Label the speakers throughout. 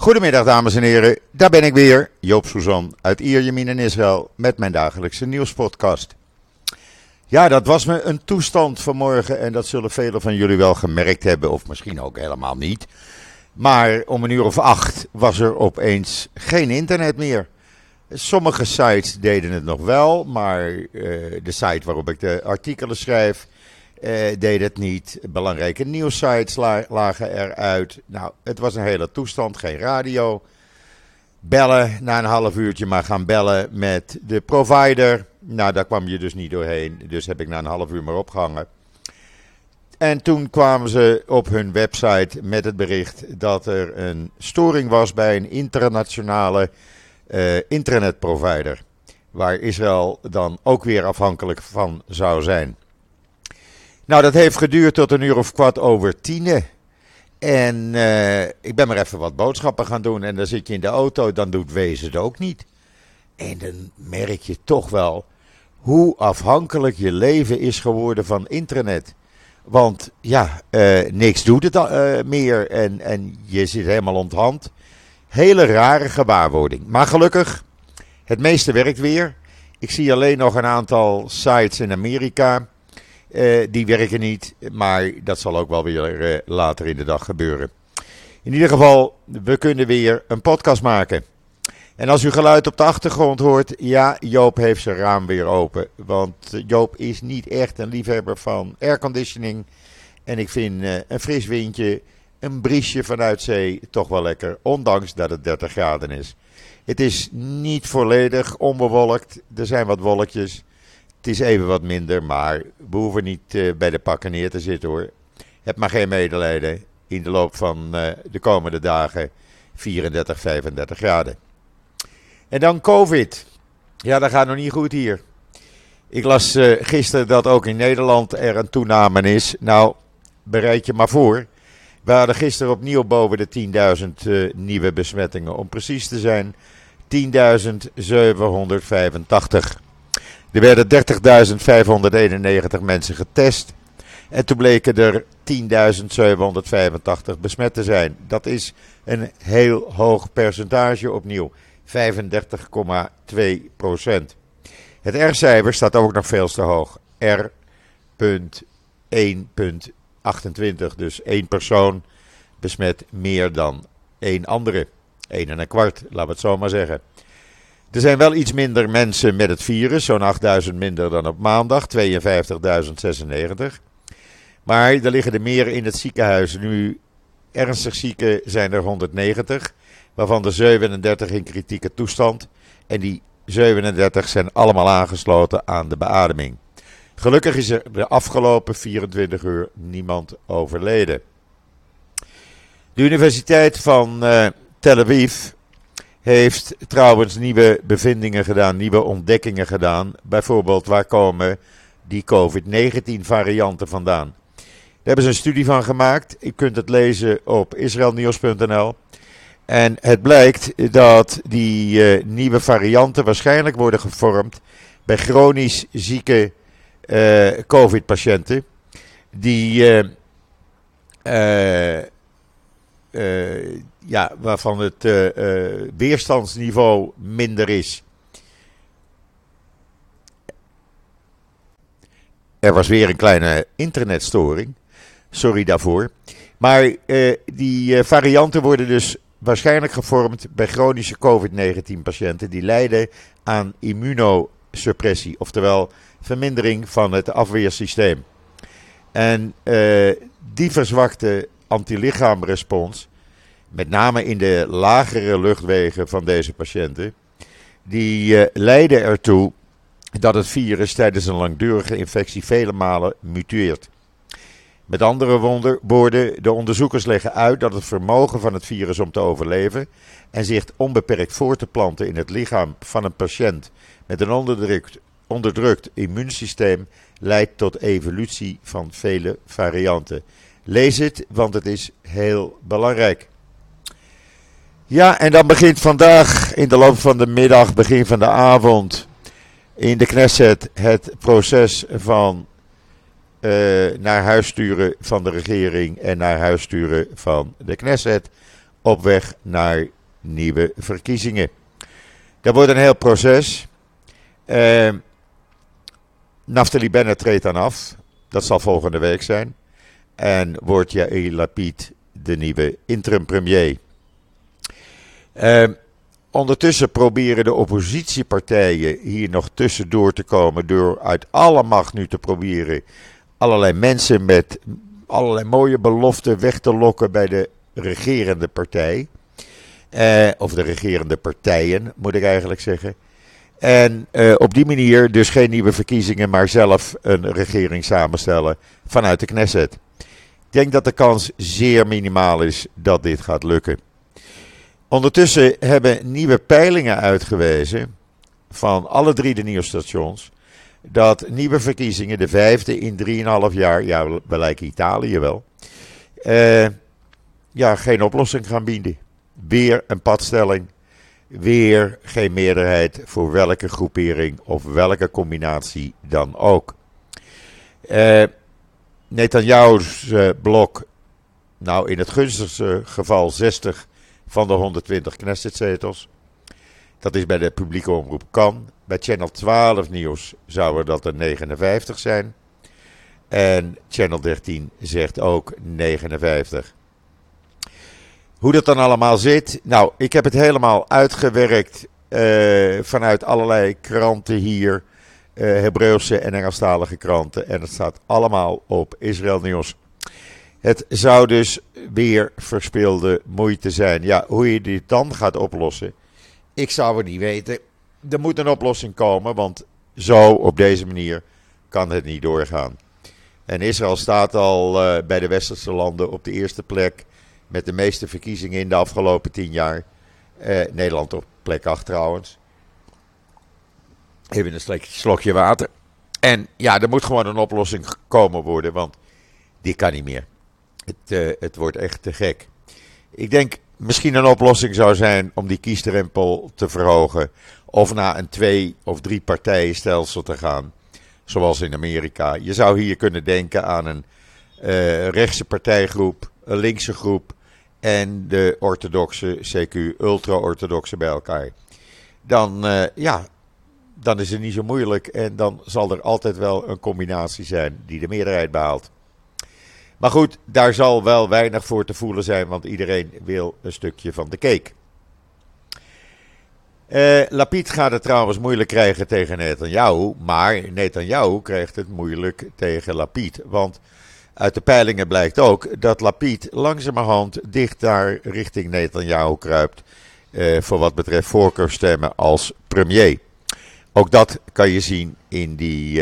Speaker 1: Goedemiddag dames en heren, daar ben ik weer, Joop Suzan uit Ierjemien in Israël met mijn dagelijkse nieuwspodcast. Ja, dat was me een toestand vanmorgen en dat zullen velen van jullie wel gemerkt hebben of misschien ook helemaal niet. Maar om een uur of acht was er opeens geen internet meer. Sommige sites deden het nog wel, maar uh, de site waarop ik de artikelen schrijf uh, deed het niet. Belangrijke nieuwsites la lagen eruit. Nou, het was een hele toestand, geen radio. Bellen na een half uurtje, maar gaan bellen met de provider. Nou, daar kwam je dus niet doorheen. Dus heb ik na een half uur maar opgehangen. En toen kwamen ze op hun website met het bericht dat er een storing was bij een internationale uh, internetprovider. Waar Israël dan ook weer afhankelijk van zou zijn. Nou, dat heeft geduurd tot een uur of kwart over tienen. En uh, ik ben maar even wat boodschappen gaan doen. En dan zit je in de auto, dan doet Wezen het ook niet. En dan merk je toch wel hoe afhankelijk je leven is geworden van internet. Want ja, uh, niks doet het uh, meer en, en je zit helemaal onthand. Hele rare gewaarwording. Maar gelukkig, het meeste werkt weer. Ik zie alleen nog een aantal sites in Amerika uh, die werken niet, maar dat zal ook wel weer uh, later in de dag gebeuren. In ieder geval, we kunnen weer een podcast maken. En als u geluid op de achtergrond hoort, ja, Joop heeft zijn raam weer open. Want Joop is niet echt een liefhebber van airconditioning. En ik vind uh, een fris windje, een briesje vanuit zee toch wel lekker, ondanks dat het 30 graden is. Het is niet volledig onbewolkt, er zijn wat wolkjes. Is even wat minder, maar we hoeven niet uh, bij de pakken neer te zitten hoor. Heb maar geen medelijden. In de loop van uh, de komende dagen 34, 35 graden. En dan COVID. Ja, dat gaat nog niet goed hier. Ik las uh, gisteren dat ook in Nederland er een toename is. Nou, bereid je maar voor. We hadden gisteren opnieuw boven de 10.000 nieuwe besmettingen. Om precies te zijn, 10.785. Er werden 30.591 mensen getest. En toen bleken er 10.785 besmet te zijn. Dat is een heel hoog percentage opnieuw. 35,2 procent. Het R-cijfer staat ook nog veel te hoog. R.1.28. Dus één persoon besmet meer dan één andere. 1 en een kwart, laten we het zo maar zeggen. Er zijn wel iets minder mensen met het virus, zo'n 8000 minder dan op maandag, 52.096. Maar er liggen er meer in het ziekenhuis. Nu ernstig zieken zijn er 190, waarvan er 37 in kritieke toestand. En die 37 zijn allemaal aangesloten aan de beademing. Gelukkig is er de afgelopen 24 uur niemand overleden. De Universiteit van uh, Tel Aviv heeft trouwens nieuwe bevindingen gedaan, nieuwe ontdekkingen gedaan. Bijvoorbeeld, waar komen die COVID-19 varianten vandaan? Daar hebben ze een studie van gemaakt. Je kunt het lezen op israelnieuws.nl. En het blijkt dat die uh, nieuwe varianten waarschijnlijk worden gevormd bij chronisch zieke uh, COVID-patiënten. Die uh, ja, waarvan het weerstandsniveau minder is. Er was weer een kleine internetstoring. Sorry daarvoor. Maar die varianten worden dus waarschijnlijk gevormd bij chronische COVID-19 patiënten die lijden aan immunosuppressie, oftewel vermindering van het afweersysteem. En die verzwakte antilichaamrespons, met name in de lagere luchtwegen van deze patiënten, die leiden ertoe dat het virus tijdens een langdurige infectie vele malen muteert. Met andere woorden, de onderzoekers leggen uit dat het vermogen van het virus om te overleven en zich onbeperkt voor te planten in het lichaam van een patiënt met een onderdrukt, onderdrukt immuunsysteem leidt tot evolutie van vele varianten. Lees het, want het is heel belangrijk. Ja, en dan begint vandaag in de loop van de middag, begin van de avond, in de Knesset het proces van uh, naar huis sturen van de regering en naar huis sturen van de Knesset op weg naar nieuwe verkiezingen. Dat wordt een heel proces. Uh, Naftali Bennett treedt dan af. Dat zal volgende week zijn. En wordt Yair Lapid de nieuwe interim premier. Uh, ondertussen proberen de oppositiepartijen hier nog tussendoor te komen. Door uit alle macht nu te proberen allerlei mensen met allerlei mooie beloften weg te lokken bij de regerende partij. Uh, of de regerende partijen, moet ik eigenlijk zeggen. En uh, op die manier dus geen nieuwe verkiezingen, maar zelf een regering samenstellen vanuit de Knesset. Ik denk dat de kans zeer minimaal is dat dit gaat lukken. Ondertussen hebben nieuwe peilingen uitgewezen van alle drie de nieuwsstations dat nieuwe verkiezingen, de vijfde in 3,5 jaar, ja, we lijken Italië wel, uh, ja, geen oplossing gaan bieden. Weer een padstelling, weer geen meerderheid voor welke groepering of welke combinatie dan ook. Uh, Netanyahu's uh, blok, nou in het gunstigste geval 60 van de 120 Knessetzetels. Dat is bij de publieke omroep kan. Bij Channel 12 nieuws zouden dat er 59 zijn. En Channel 13 zegt ook 59. Hoe dat dan allemaal zit? Nou, ik heb het helemaal uitgewerkt uh, vanuit allerlei kranten hier. Uh, Hebreeuwse en Engelstalige kranten. En het staat allemaal op Israël Nieuws. Het zou dus weer verspilde moeite zijn. Ja, hoe je dit dan gaat oplossen, ik zou het niet weten. Er moet een oplossing komen, want zo op deze manier kan het niet doorgaan. En Israël staat al uh, bij de westerse landen op de eerste plek met de meeste verkiezingen in de afgelopen tien jaar. Uh, Nederland op plek 8 trouwens. Even een slokje water. En ja, er moet gewoon een oplossing gekomen worden, want die kan niet meer. Het, uh, het wordt echt te gek. Ik denk misschien een oplossing zou zijn om die kiesdrempel te verhogen. Of naar een twee- of drie partijenstelsel te gaan. Zoals in Amerika. Je zou hier kunnen denken aan een uh, rechtse partijgroep, een linkse groep en de orthodoxe, CQ, ultra-orthodoxe bij elkaar. Dan, uh, ja, dan is het niet zo moeilijk en dan zal er altijd wel een combinatie zijn die de meerderheid behaalt. Maar goed, daar zal wel weinig voor te voelen zijn, want iedereen wil een stukje van de cake. Uh, Lapid gaat het trouwens moeilijk krijgen tegen Netanyahu, maar Netanyahu krijgt het moeilijk tegen Lapid. Want uit de peilingen blijkt ook dat Lapid langzamerhand dicht daar richting Netanyahu kruipt. Uh, voor wat betreft voorkeurstemmen als premier. Ook dat kan je zien in die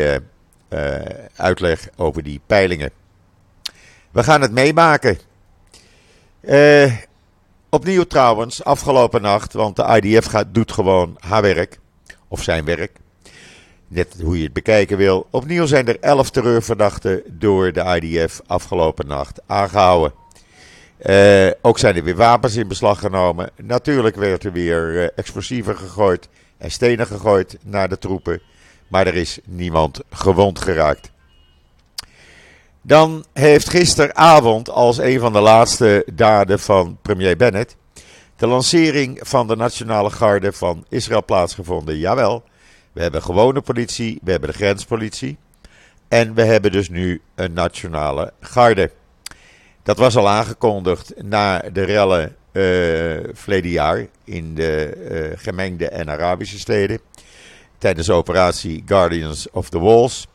Speaker 1: uh, uitleg over die peilingen. We gaan het meemaken. Uh, opnieuw trouwens, afgelopen nacht, want de IDF gaat, doet gewoon haar werk. Of zijn werk. Net hoe je het bekijken wil. Opnieuw zijn er elf terreurverdachten door de IDF afgelopen nacht aangehouden. Ook zijn er weer wapens in beslag genomen. Natuurlijk werd er weer explosieven gegooid en stenen gegooid naar de troepen. Maar er is niemand gewond geraakt. Dan heeft gisteravond als een van de laatste daden van premier Bennett de lancering van de Nationale Garde van Israël plaatsgevonden. Jawel, we hebben gewone politie, we hebben de grenspolitie en we hebben dus nu een Nationale Garde. Dat was al aangekondigd na de rellen verleden jaar in de uh, gemengde en Arabische steden tijdens de operatie Guardians of the Walls.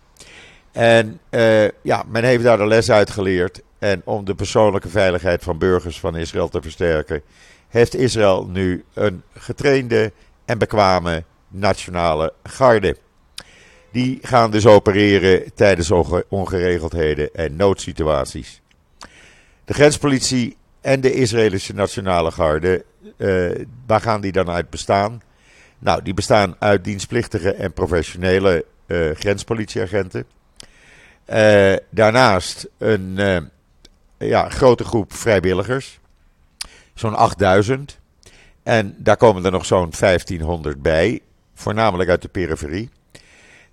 Speaker 1: En uh, ja, men heeft daar de les uit geleerd. En om de persoonlijke veiligheid van burgers van Israël te versterken, heeft Israël nu een getrainde en bekwame nationale garde. Die gaan dus opereren tijdens ongeregeldheden en noodsituaties. De grenspolitie en de Israëlische nationale garde, uh, waar gaan die dan uit bestaan? Nou, die bestaan uit dienstplichtige en professionele uh, grenspolitieagenten. Uh, daarnaast een ja, grote groep vrijwilligers, zo'n 8000. En daar komen er nog zo'n 1500 bij, voornamelijk uit de periferie.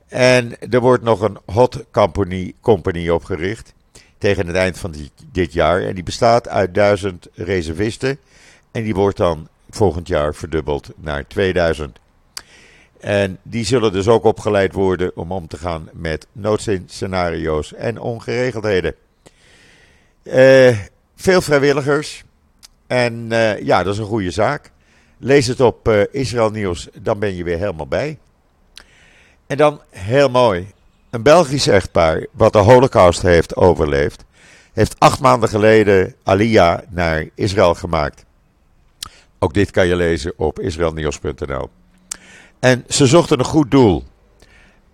Speaker 1: En er wordt nog een hot company, company opgericht tegen het eind van dit, jaar. En die bestaat uit 1000 reservisten En die wordt dan volgend jaar verdubbeld naar 2000. En die zullen dus ook opgeleid worden om om te gaan met noodscenario's en ongeregeldheden. Uh, veel vrijwilligers. En uh, ja, dat is een goede zaak. Lees het op uh, Israël Nieuws, dan ben je weer helemaal bij. En dan heel mooi. Een Belgisch echtpaar, wat de Holocaust heeft overleefd, heeft acht maanden geleden Aliyah naar Israël gemaakt. Ook dit kan je lezen op israelnieuws.nl. En ze zochten een goed doel.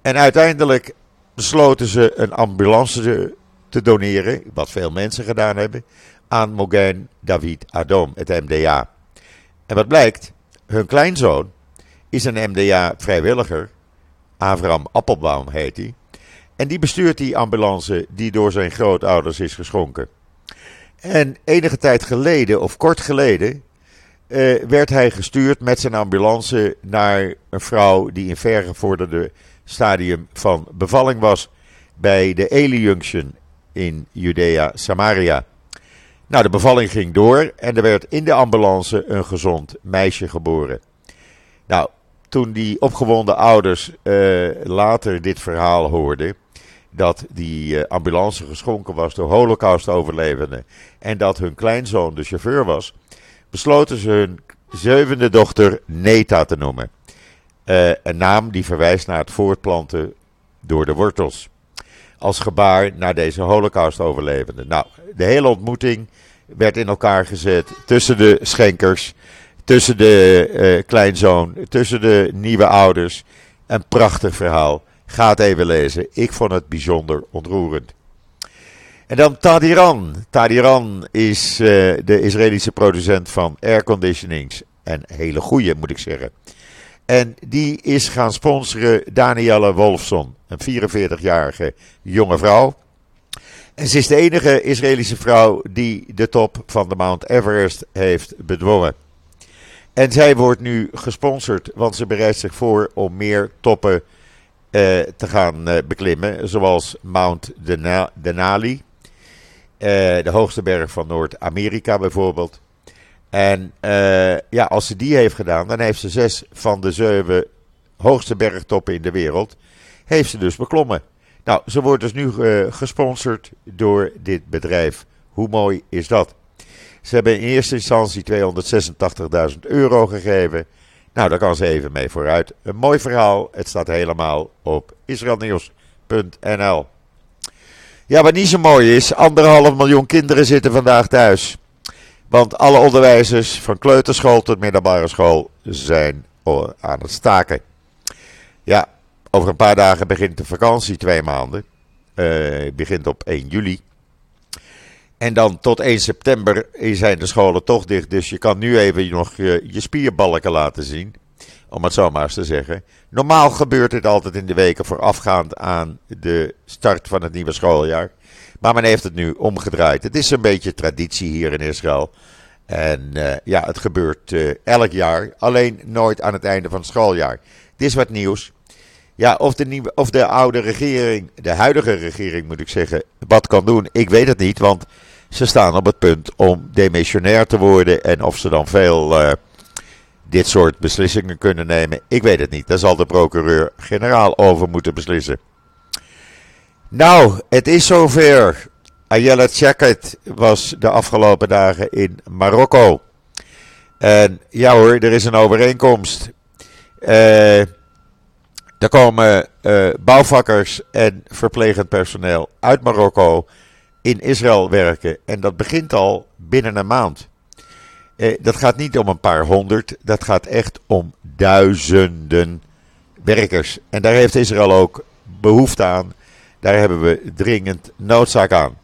Speaker 1: En uiteindelijk besloten ze een ambulance te doneren, wat veel mensen gedaan hebben, aan Mogen David Adom, het MDA. En wat blijkt? Hun kleinzoon is een MDA-vrijwilliger. Avram Appelbaum heet hij. En die bestuurt die ambulance die door zijn grootouders is geschonken. En enige tijd geleden, of kort geleden, uh, werd hij gestuurd met zijn ambulance naar een vrouw die in vergevorderde stadium van bevalling was bij de Eli Junction in Judea Samaria. Nou, de bevalling ging door en er werd in de ambulance een gezond meisje geboren. Nou, toen die opgewonden ouders uh, later dit verhaal hoorden, dat die uh, ambulance geschonken was door Holocaust-overlevenden en dat hun kleinzoon de chauffeur was, besloten ze hun zevende dochter Neta te noemen. Uh, een naam die verwijst naar het voortplanten door de wortels. Als gebaar naar deze Holocaust-overlevenden. Nou, de hele ontmoeting werd in elkaar gezet tussen de schenkers, tussen de uh, kleinzoon, tussen de nieuwe ouders. Een prachtig verhaal. Ga het even lezen. Ik vond het bijzonder ontroerend. En dan Tadiran. Tadiran is uh, de Israëlische producent van airconditionings. En hele goede, moet ik zeggen. En die is gaan sponsoren Danielle Wolfson, een 44-jarige jonge vrouw. En ze is de enige Israëlische vrouw die de top van de Mount Everest heeft bedwongen. En zij wordt nu gesponsord, want ze bereidt zich voor om meer toppen te gaan uh, beklimmen. Zoals Mount Denali, uh, de hoogste berg van Noord-Amerika bijvoorbeeld. En ja, als ze die heeft gedaan, dan heeft ze zes van de zeven hoogste bergtoppen in de wereld. Heeft ze dus beklommen. Nou, ze wordt dus nu gesponsord door dit bedrijf. Hoe mooi is dat? Ze hebben in eerste instantie 286.000 euro gegeven. Nou, daar kan ze even mee vooruit. Een mooi verhaal. Het staat helemaal op israelnieuws.nl. Ja, wat niet zo mooi is, anderhalf miljoen kinderen zitten vandaag thuis. Want alle onderwijzers, van kleuterschool tot middelbare school, zijn aan het staken. Ja, over een paar dagen begint de vakantie, twee maanden. Uh, begint op 1 juli. En dan tot 1 september zijn de scholen toch dicht. Dus je kan nu even nog je, je spierbalken laten zien. Om het zo maar eens te zeggen. Normaal gebeurt dit altijd in de weken voorafgaand aan de start van het nieuwe schooljaar. Maar men heeft het nu omgedraaid. Het is een beetje traditie hier in Israël. En uh, ja, het gebeurt uh, elk jaar. Alleen nooit aan het einde van het schooljaar. Dit is wat nieuws. Ja, of de, nieuwe, of de oude regering, de huidige regering moet ik zeggen, wat kan doen, ik weet het niet. Want ze staan op het punt om demissionair te worden. En of ze dan veel uh, dit soort beslissingen kunnen nemen, ik weet het niet. Daar zal de procureur-generaal over moeten beslissen. Nou, het is zover. Ayala Tjaket was de afgelopen dagen in Marokko. En ja hoor, er is een overeenkomst. Eh... Er komen uh, bouwvakkers en verplegend personeel uit Marokko in Israël werken. En dat begint al binnen een maand. Uh, dat gaat niet om een paar honderd, dat gaat echt om duizenden werkers. En daar heeft Israël ook behoefte aan. Daar hebben we dringend noodzaak aan.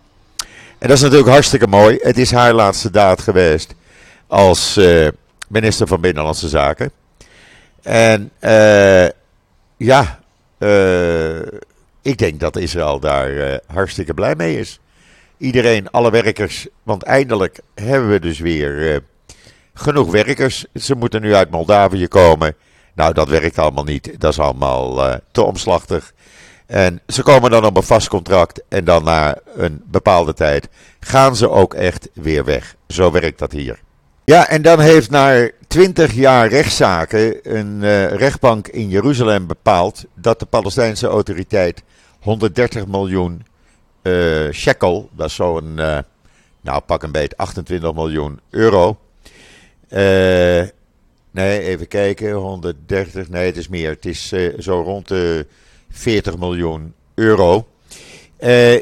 Speaker 1: En dat is natuurlijk hartstikke mooi. Het is haar laatste daad geweest als uh, minister van Binnenlandse Zaken. En uh, ja, uh, ik denk dat Israël daar uh, hartstikke blij mee is. Iedereen, alle werkers, want eindelijk hebben we dus weer uh, genoeg werkers. Ze moeten nu uit Moldavië komen. Nou, dat werkt allemaal niet. Dat is allemaal te omslachtig. En ze komen dan op een vast contract en dan na een bepaalde tijd gaan ze ook echt weer weg. Zo werkt dat hier. Ja, en dan heeft na 20 jaar rechtszaken een uh, rechtbank in Jeruzalem bepaald dat de Palestijnse autoriteit 130 miljoen uh, shekel, dat is zo'n, uh, nou pak een beet, 28 miljoen euro. nee, even kijken, 130, nee het is meer, het is zo rond de 40 miljoen euro.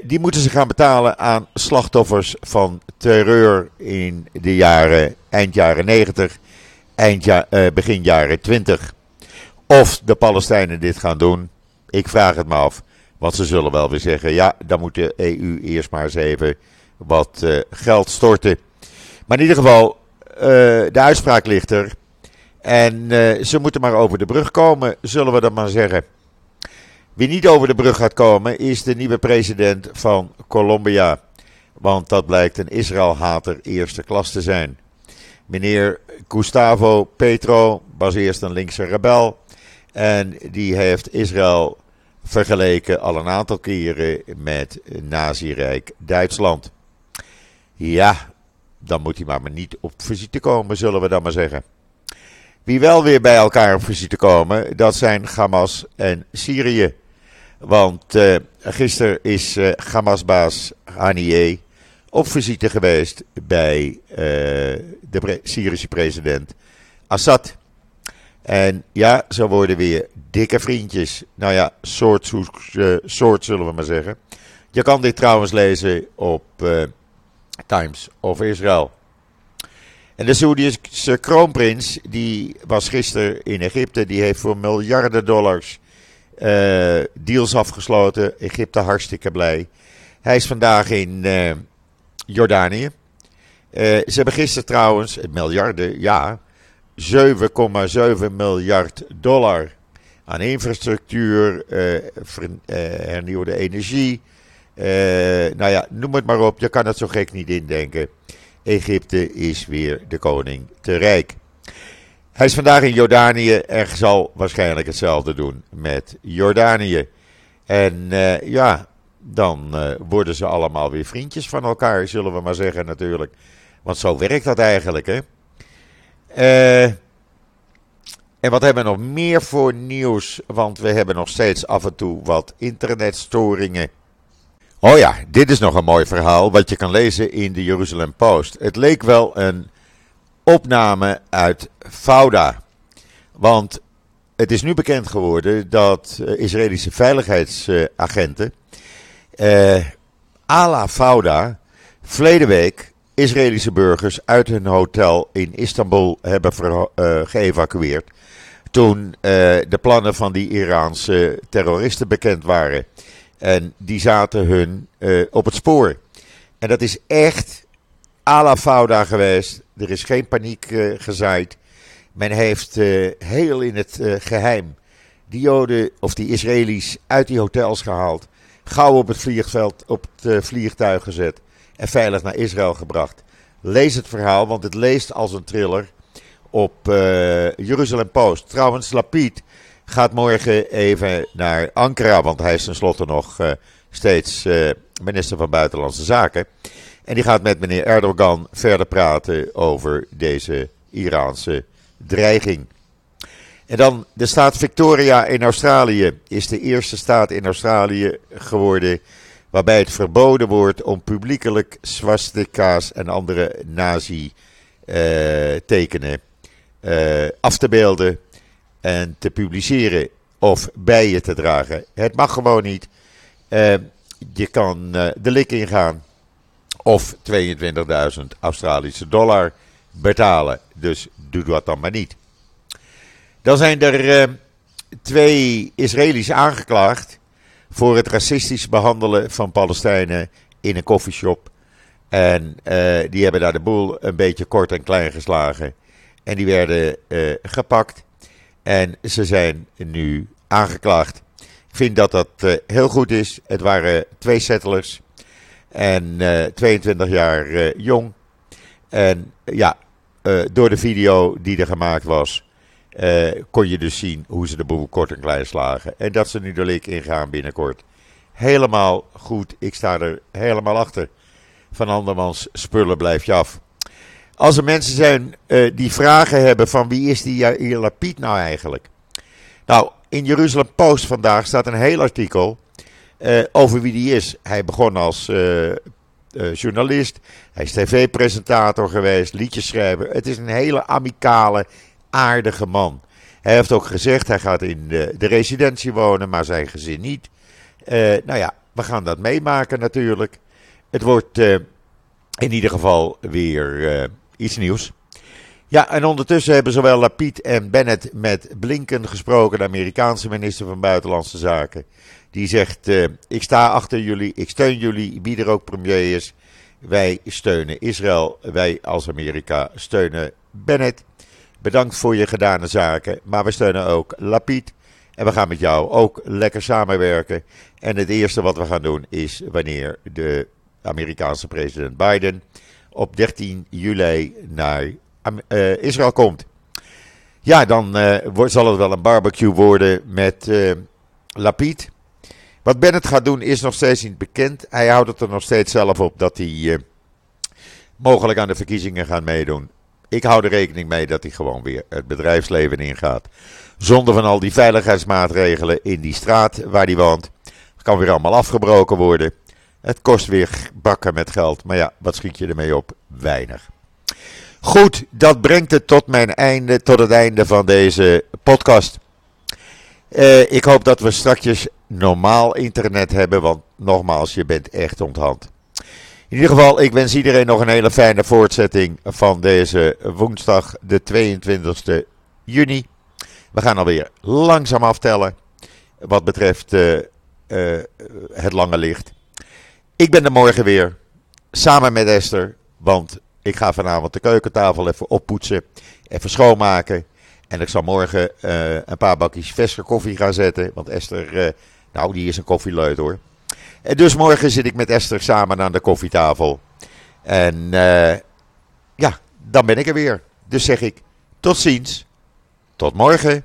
Speaker 1: Die moeten ze gaan betalen aan slachtoffers van terreur in de jaren, eind jaren 90, eind begin jaren 20. Of de Palestijnen dit gaan doen, ik vraag het me af. Want ze zullen wel weer zeggen, ja, dan moet de EU eerst maar eens even wat uh, geld storten. Maar in ieder geval, de uitspraak ligt er. En ze moeten maar over de brug komen, zullen we dat maar zeggen. Wie niet over de brug gaat komen is de nieuwe president van Colombia. Want dat blijkt een Israël-hater eerste klas te zijn. Meneer Gustavo Petro was eerst een linkse rebel. En die heeft Israël vergeleken al een aantal keren met nazi-rijk Duitsland. Ja, dan moet hij maar niet op visite komen, zullen we dan maar zeggen. Wie wel weer bij elkaar op visite komen, dat zijn Hamas en Syrië. Want uh, gisteren is uh, Hamas-baas Haniyeh op visite geweest bij uh, de Syrische president Assad. En ja, ze worden weer dikke vriendjes. Nou ja, soort, soort zullen we maar zeggen. Je kan dit trouwens lezen op Times of Israel. En de Saoedische kroonprins, die was gisteren in Egypte, die heeft voor miljarden dollars uh, deals afgesloten. Egypte hartstikke blij. Hij is vandaag in Jordanië. Ze hebben gisteren trouwens, miljarden, ja, 7,7 miljard dollar aan infrastructuur, hernieuwde energie. nou ja, noem het maar op, je kan het zo gek niet indenken. Egypte is weer de koning te rijk. Hij is vandaag in Jordanië en zal waarschijnlijk hetzelfde doen met Jordanië. En ja, dan worden ze allemaal weer vriendjes van elkaar, zullen we maar zeggen natuurlijk. Want zo werkt dat eigenlijk, hè. Uh, en wat hebben we nog meer voor nieuws? Want we hebben nog steeds af en toe wat internetstoringen. Oh ja, dit is nog een mooi verhaal wat je kan lezen in de Jeruzalem Post. Het leek wel een opname uit Fauda. Want het is nu bekend geworden dat uh, Israëlische veiligheidsagenten uh, uh, à la Fauda verleden week Israëlische burgers uit hun hotel in Istanbul hebben uh, geëvacueerd. Toen de plannen van die Iraanse terroristen bekend waren. En die zaten hun op het spoor. En dat is echt à la Fauda geweest. Er is geen paniek gezaaid. Men heeft heel in het geheim die Joden of die Israëli's uit die hotels gehaald. Gauw op het vliegveld, op het vliegtuig gezet en veilig naar Israël gebracht. Lees het verhaal, want het leest als een thriller op Jeruzalem Post. Trouwens, Lapid gaat morgen even naar Ankara, want hij is tenslotte nog steeds minister van Buitenlandse Zaken. En die gaat met meneer Erdogan verder praten over deze Iraanse dreiging. En dan de staat Victoria in Australië is de eerste staat in Australië geworden waarbij het verboden wordt om publiekelijk swastika's en andere nazi-tekenen uh, af te beelden en te publiceren of bij je te dragen. Het mag gewoon niet. Uh, je kan de lik ingaan of 22.000 Australische dollar betalen. Dus doe dat dan maar niet. Dan zijn er twee Israëli's aangeklaagd voor het racistisch behandelen van Palestijnen in een koffieshop. En uh, die hebben daar de boel een beetje kort en klein geslagen. En die werden uh, gepakt. En ze zijn nu aangeklaagd. Ik vind dat dat heel goed is. Het waren twee settlers. En uh, eh, 22 jaar jong. En ja, door de video die er gemaakt was, kon je dus zien hoe ze de boel kort en klein slagen. En dat ze nu de ingaan binnenkort. Helemaal goed, ik sta er helemaal achter. Van andermans spullen blijf je af. Als er mensen zijn uh, die vragen hebben van wie is die Yair Lapid nou eigenlijk? Nou, in Jeruzalem Post vandaag staat een heel artikel uh, over wie die is. Hij begon als journalist, hij is tv-presentator geweest, liedjeschrijver. Het is een hele amicale, aardige man. Hij heeft ook gezegd, hij gaat in de, de residentie wonen, maar zijn gezin niet. nou ja, we gaan dat meemaken natuurlijk. Het wordt in ieder geval weer iets nieuws. Ja, en ondertussen hebben zowel Lapid en Bennett met Blinken gesproken, de Amerikaanse minister van Buitenlandse Zaken. Die zegt: Ik sta achter jullie, ik steun jullie, wie er ook premier is. Wij steunen Israël, wij als Amerika steunen Bennett. Bedankt voor je gedane zaken, maar we steunen ook Lapid. En we gaan met jou ook lekker samenwerken. En het eerste wat we gaan doen is wanneer de Amerikaanse president Biden op 13 juli naar uh, Israël komt. Ja, dan uh, zal het wel een barbecue worden met uh, Lapid. Wat Bennett gaat doen is nog steeds niet bekend. Hij houdt het er nog steeds zelf op dat hij mogelijk aan de verkiezingen gaat meedoen. Ik hou er rekening mee dat hij gewoon weer het bedrijfsleven ingaat. Zonder van al die veiligheidsmaatregelen in die straat waar hij woont. kan weer allemaal afgebroken worden. Het kost weer bakken met geld. Maar ja, wat schiet je ermee op? Weinig. Goed, dat brengt het tot, mijn einde, tot het einde van deze podcast. Uh, ik hoop dat we straks normaal internet hebben, want nogmaals, je bent echt onthand. In ieder geval, ik wens iedereen nog een hele fijne voortzetting van deze woensdag, de 22 juni. We gaan alweer langzaam aftellen wat betreft uh, uh, het lange licht. Ik ben er morgen weer, samen met Esther, want ik ga vanavond de keukentafel even oppoetsen, even schoonmaken. En ik zal morgen uh, een paar bakjes verse koffie gaan zetten, want Esther, nou die is een koffieleut hoor. En dus morgen zit ik met Esther samen aan de koffietafel. En uh, ja, dan ben ik er weer. Dus zeg ik tot ziens, tot morgen.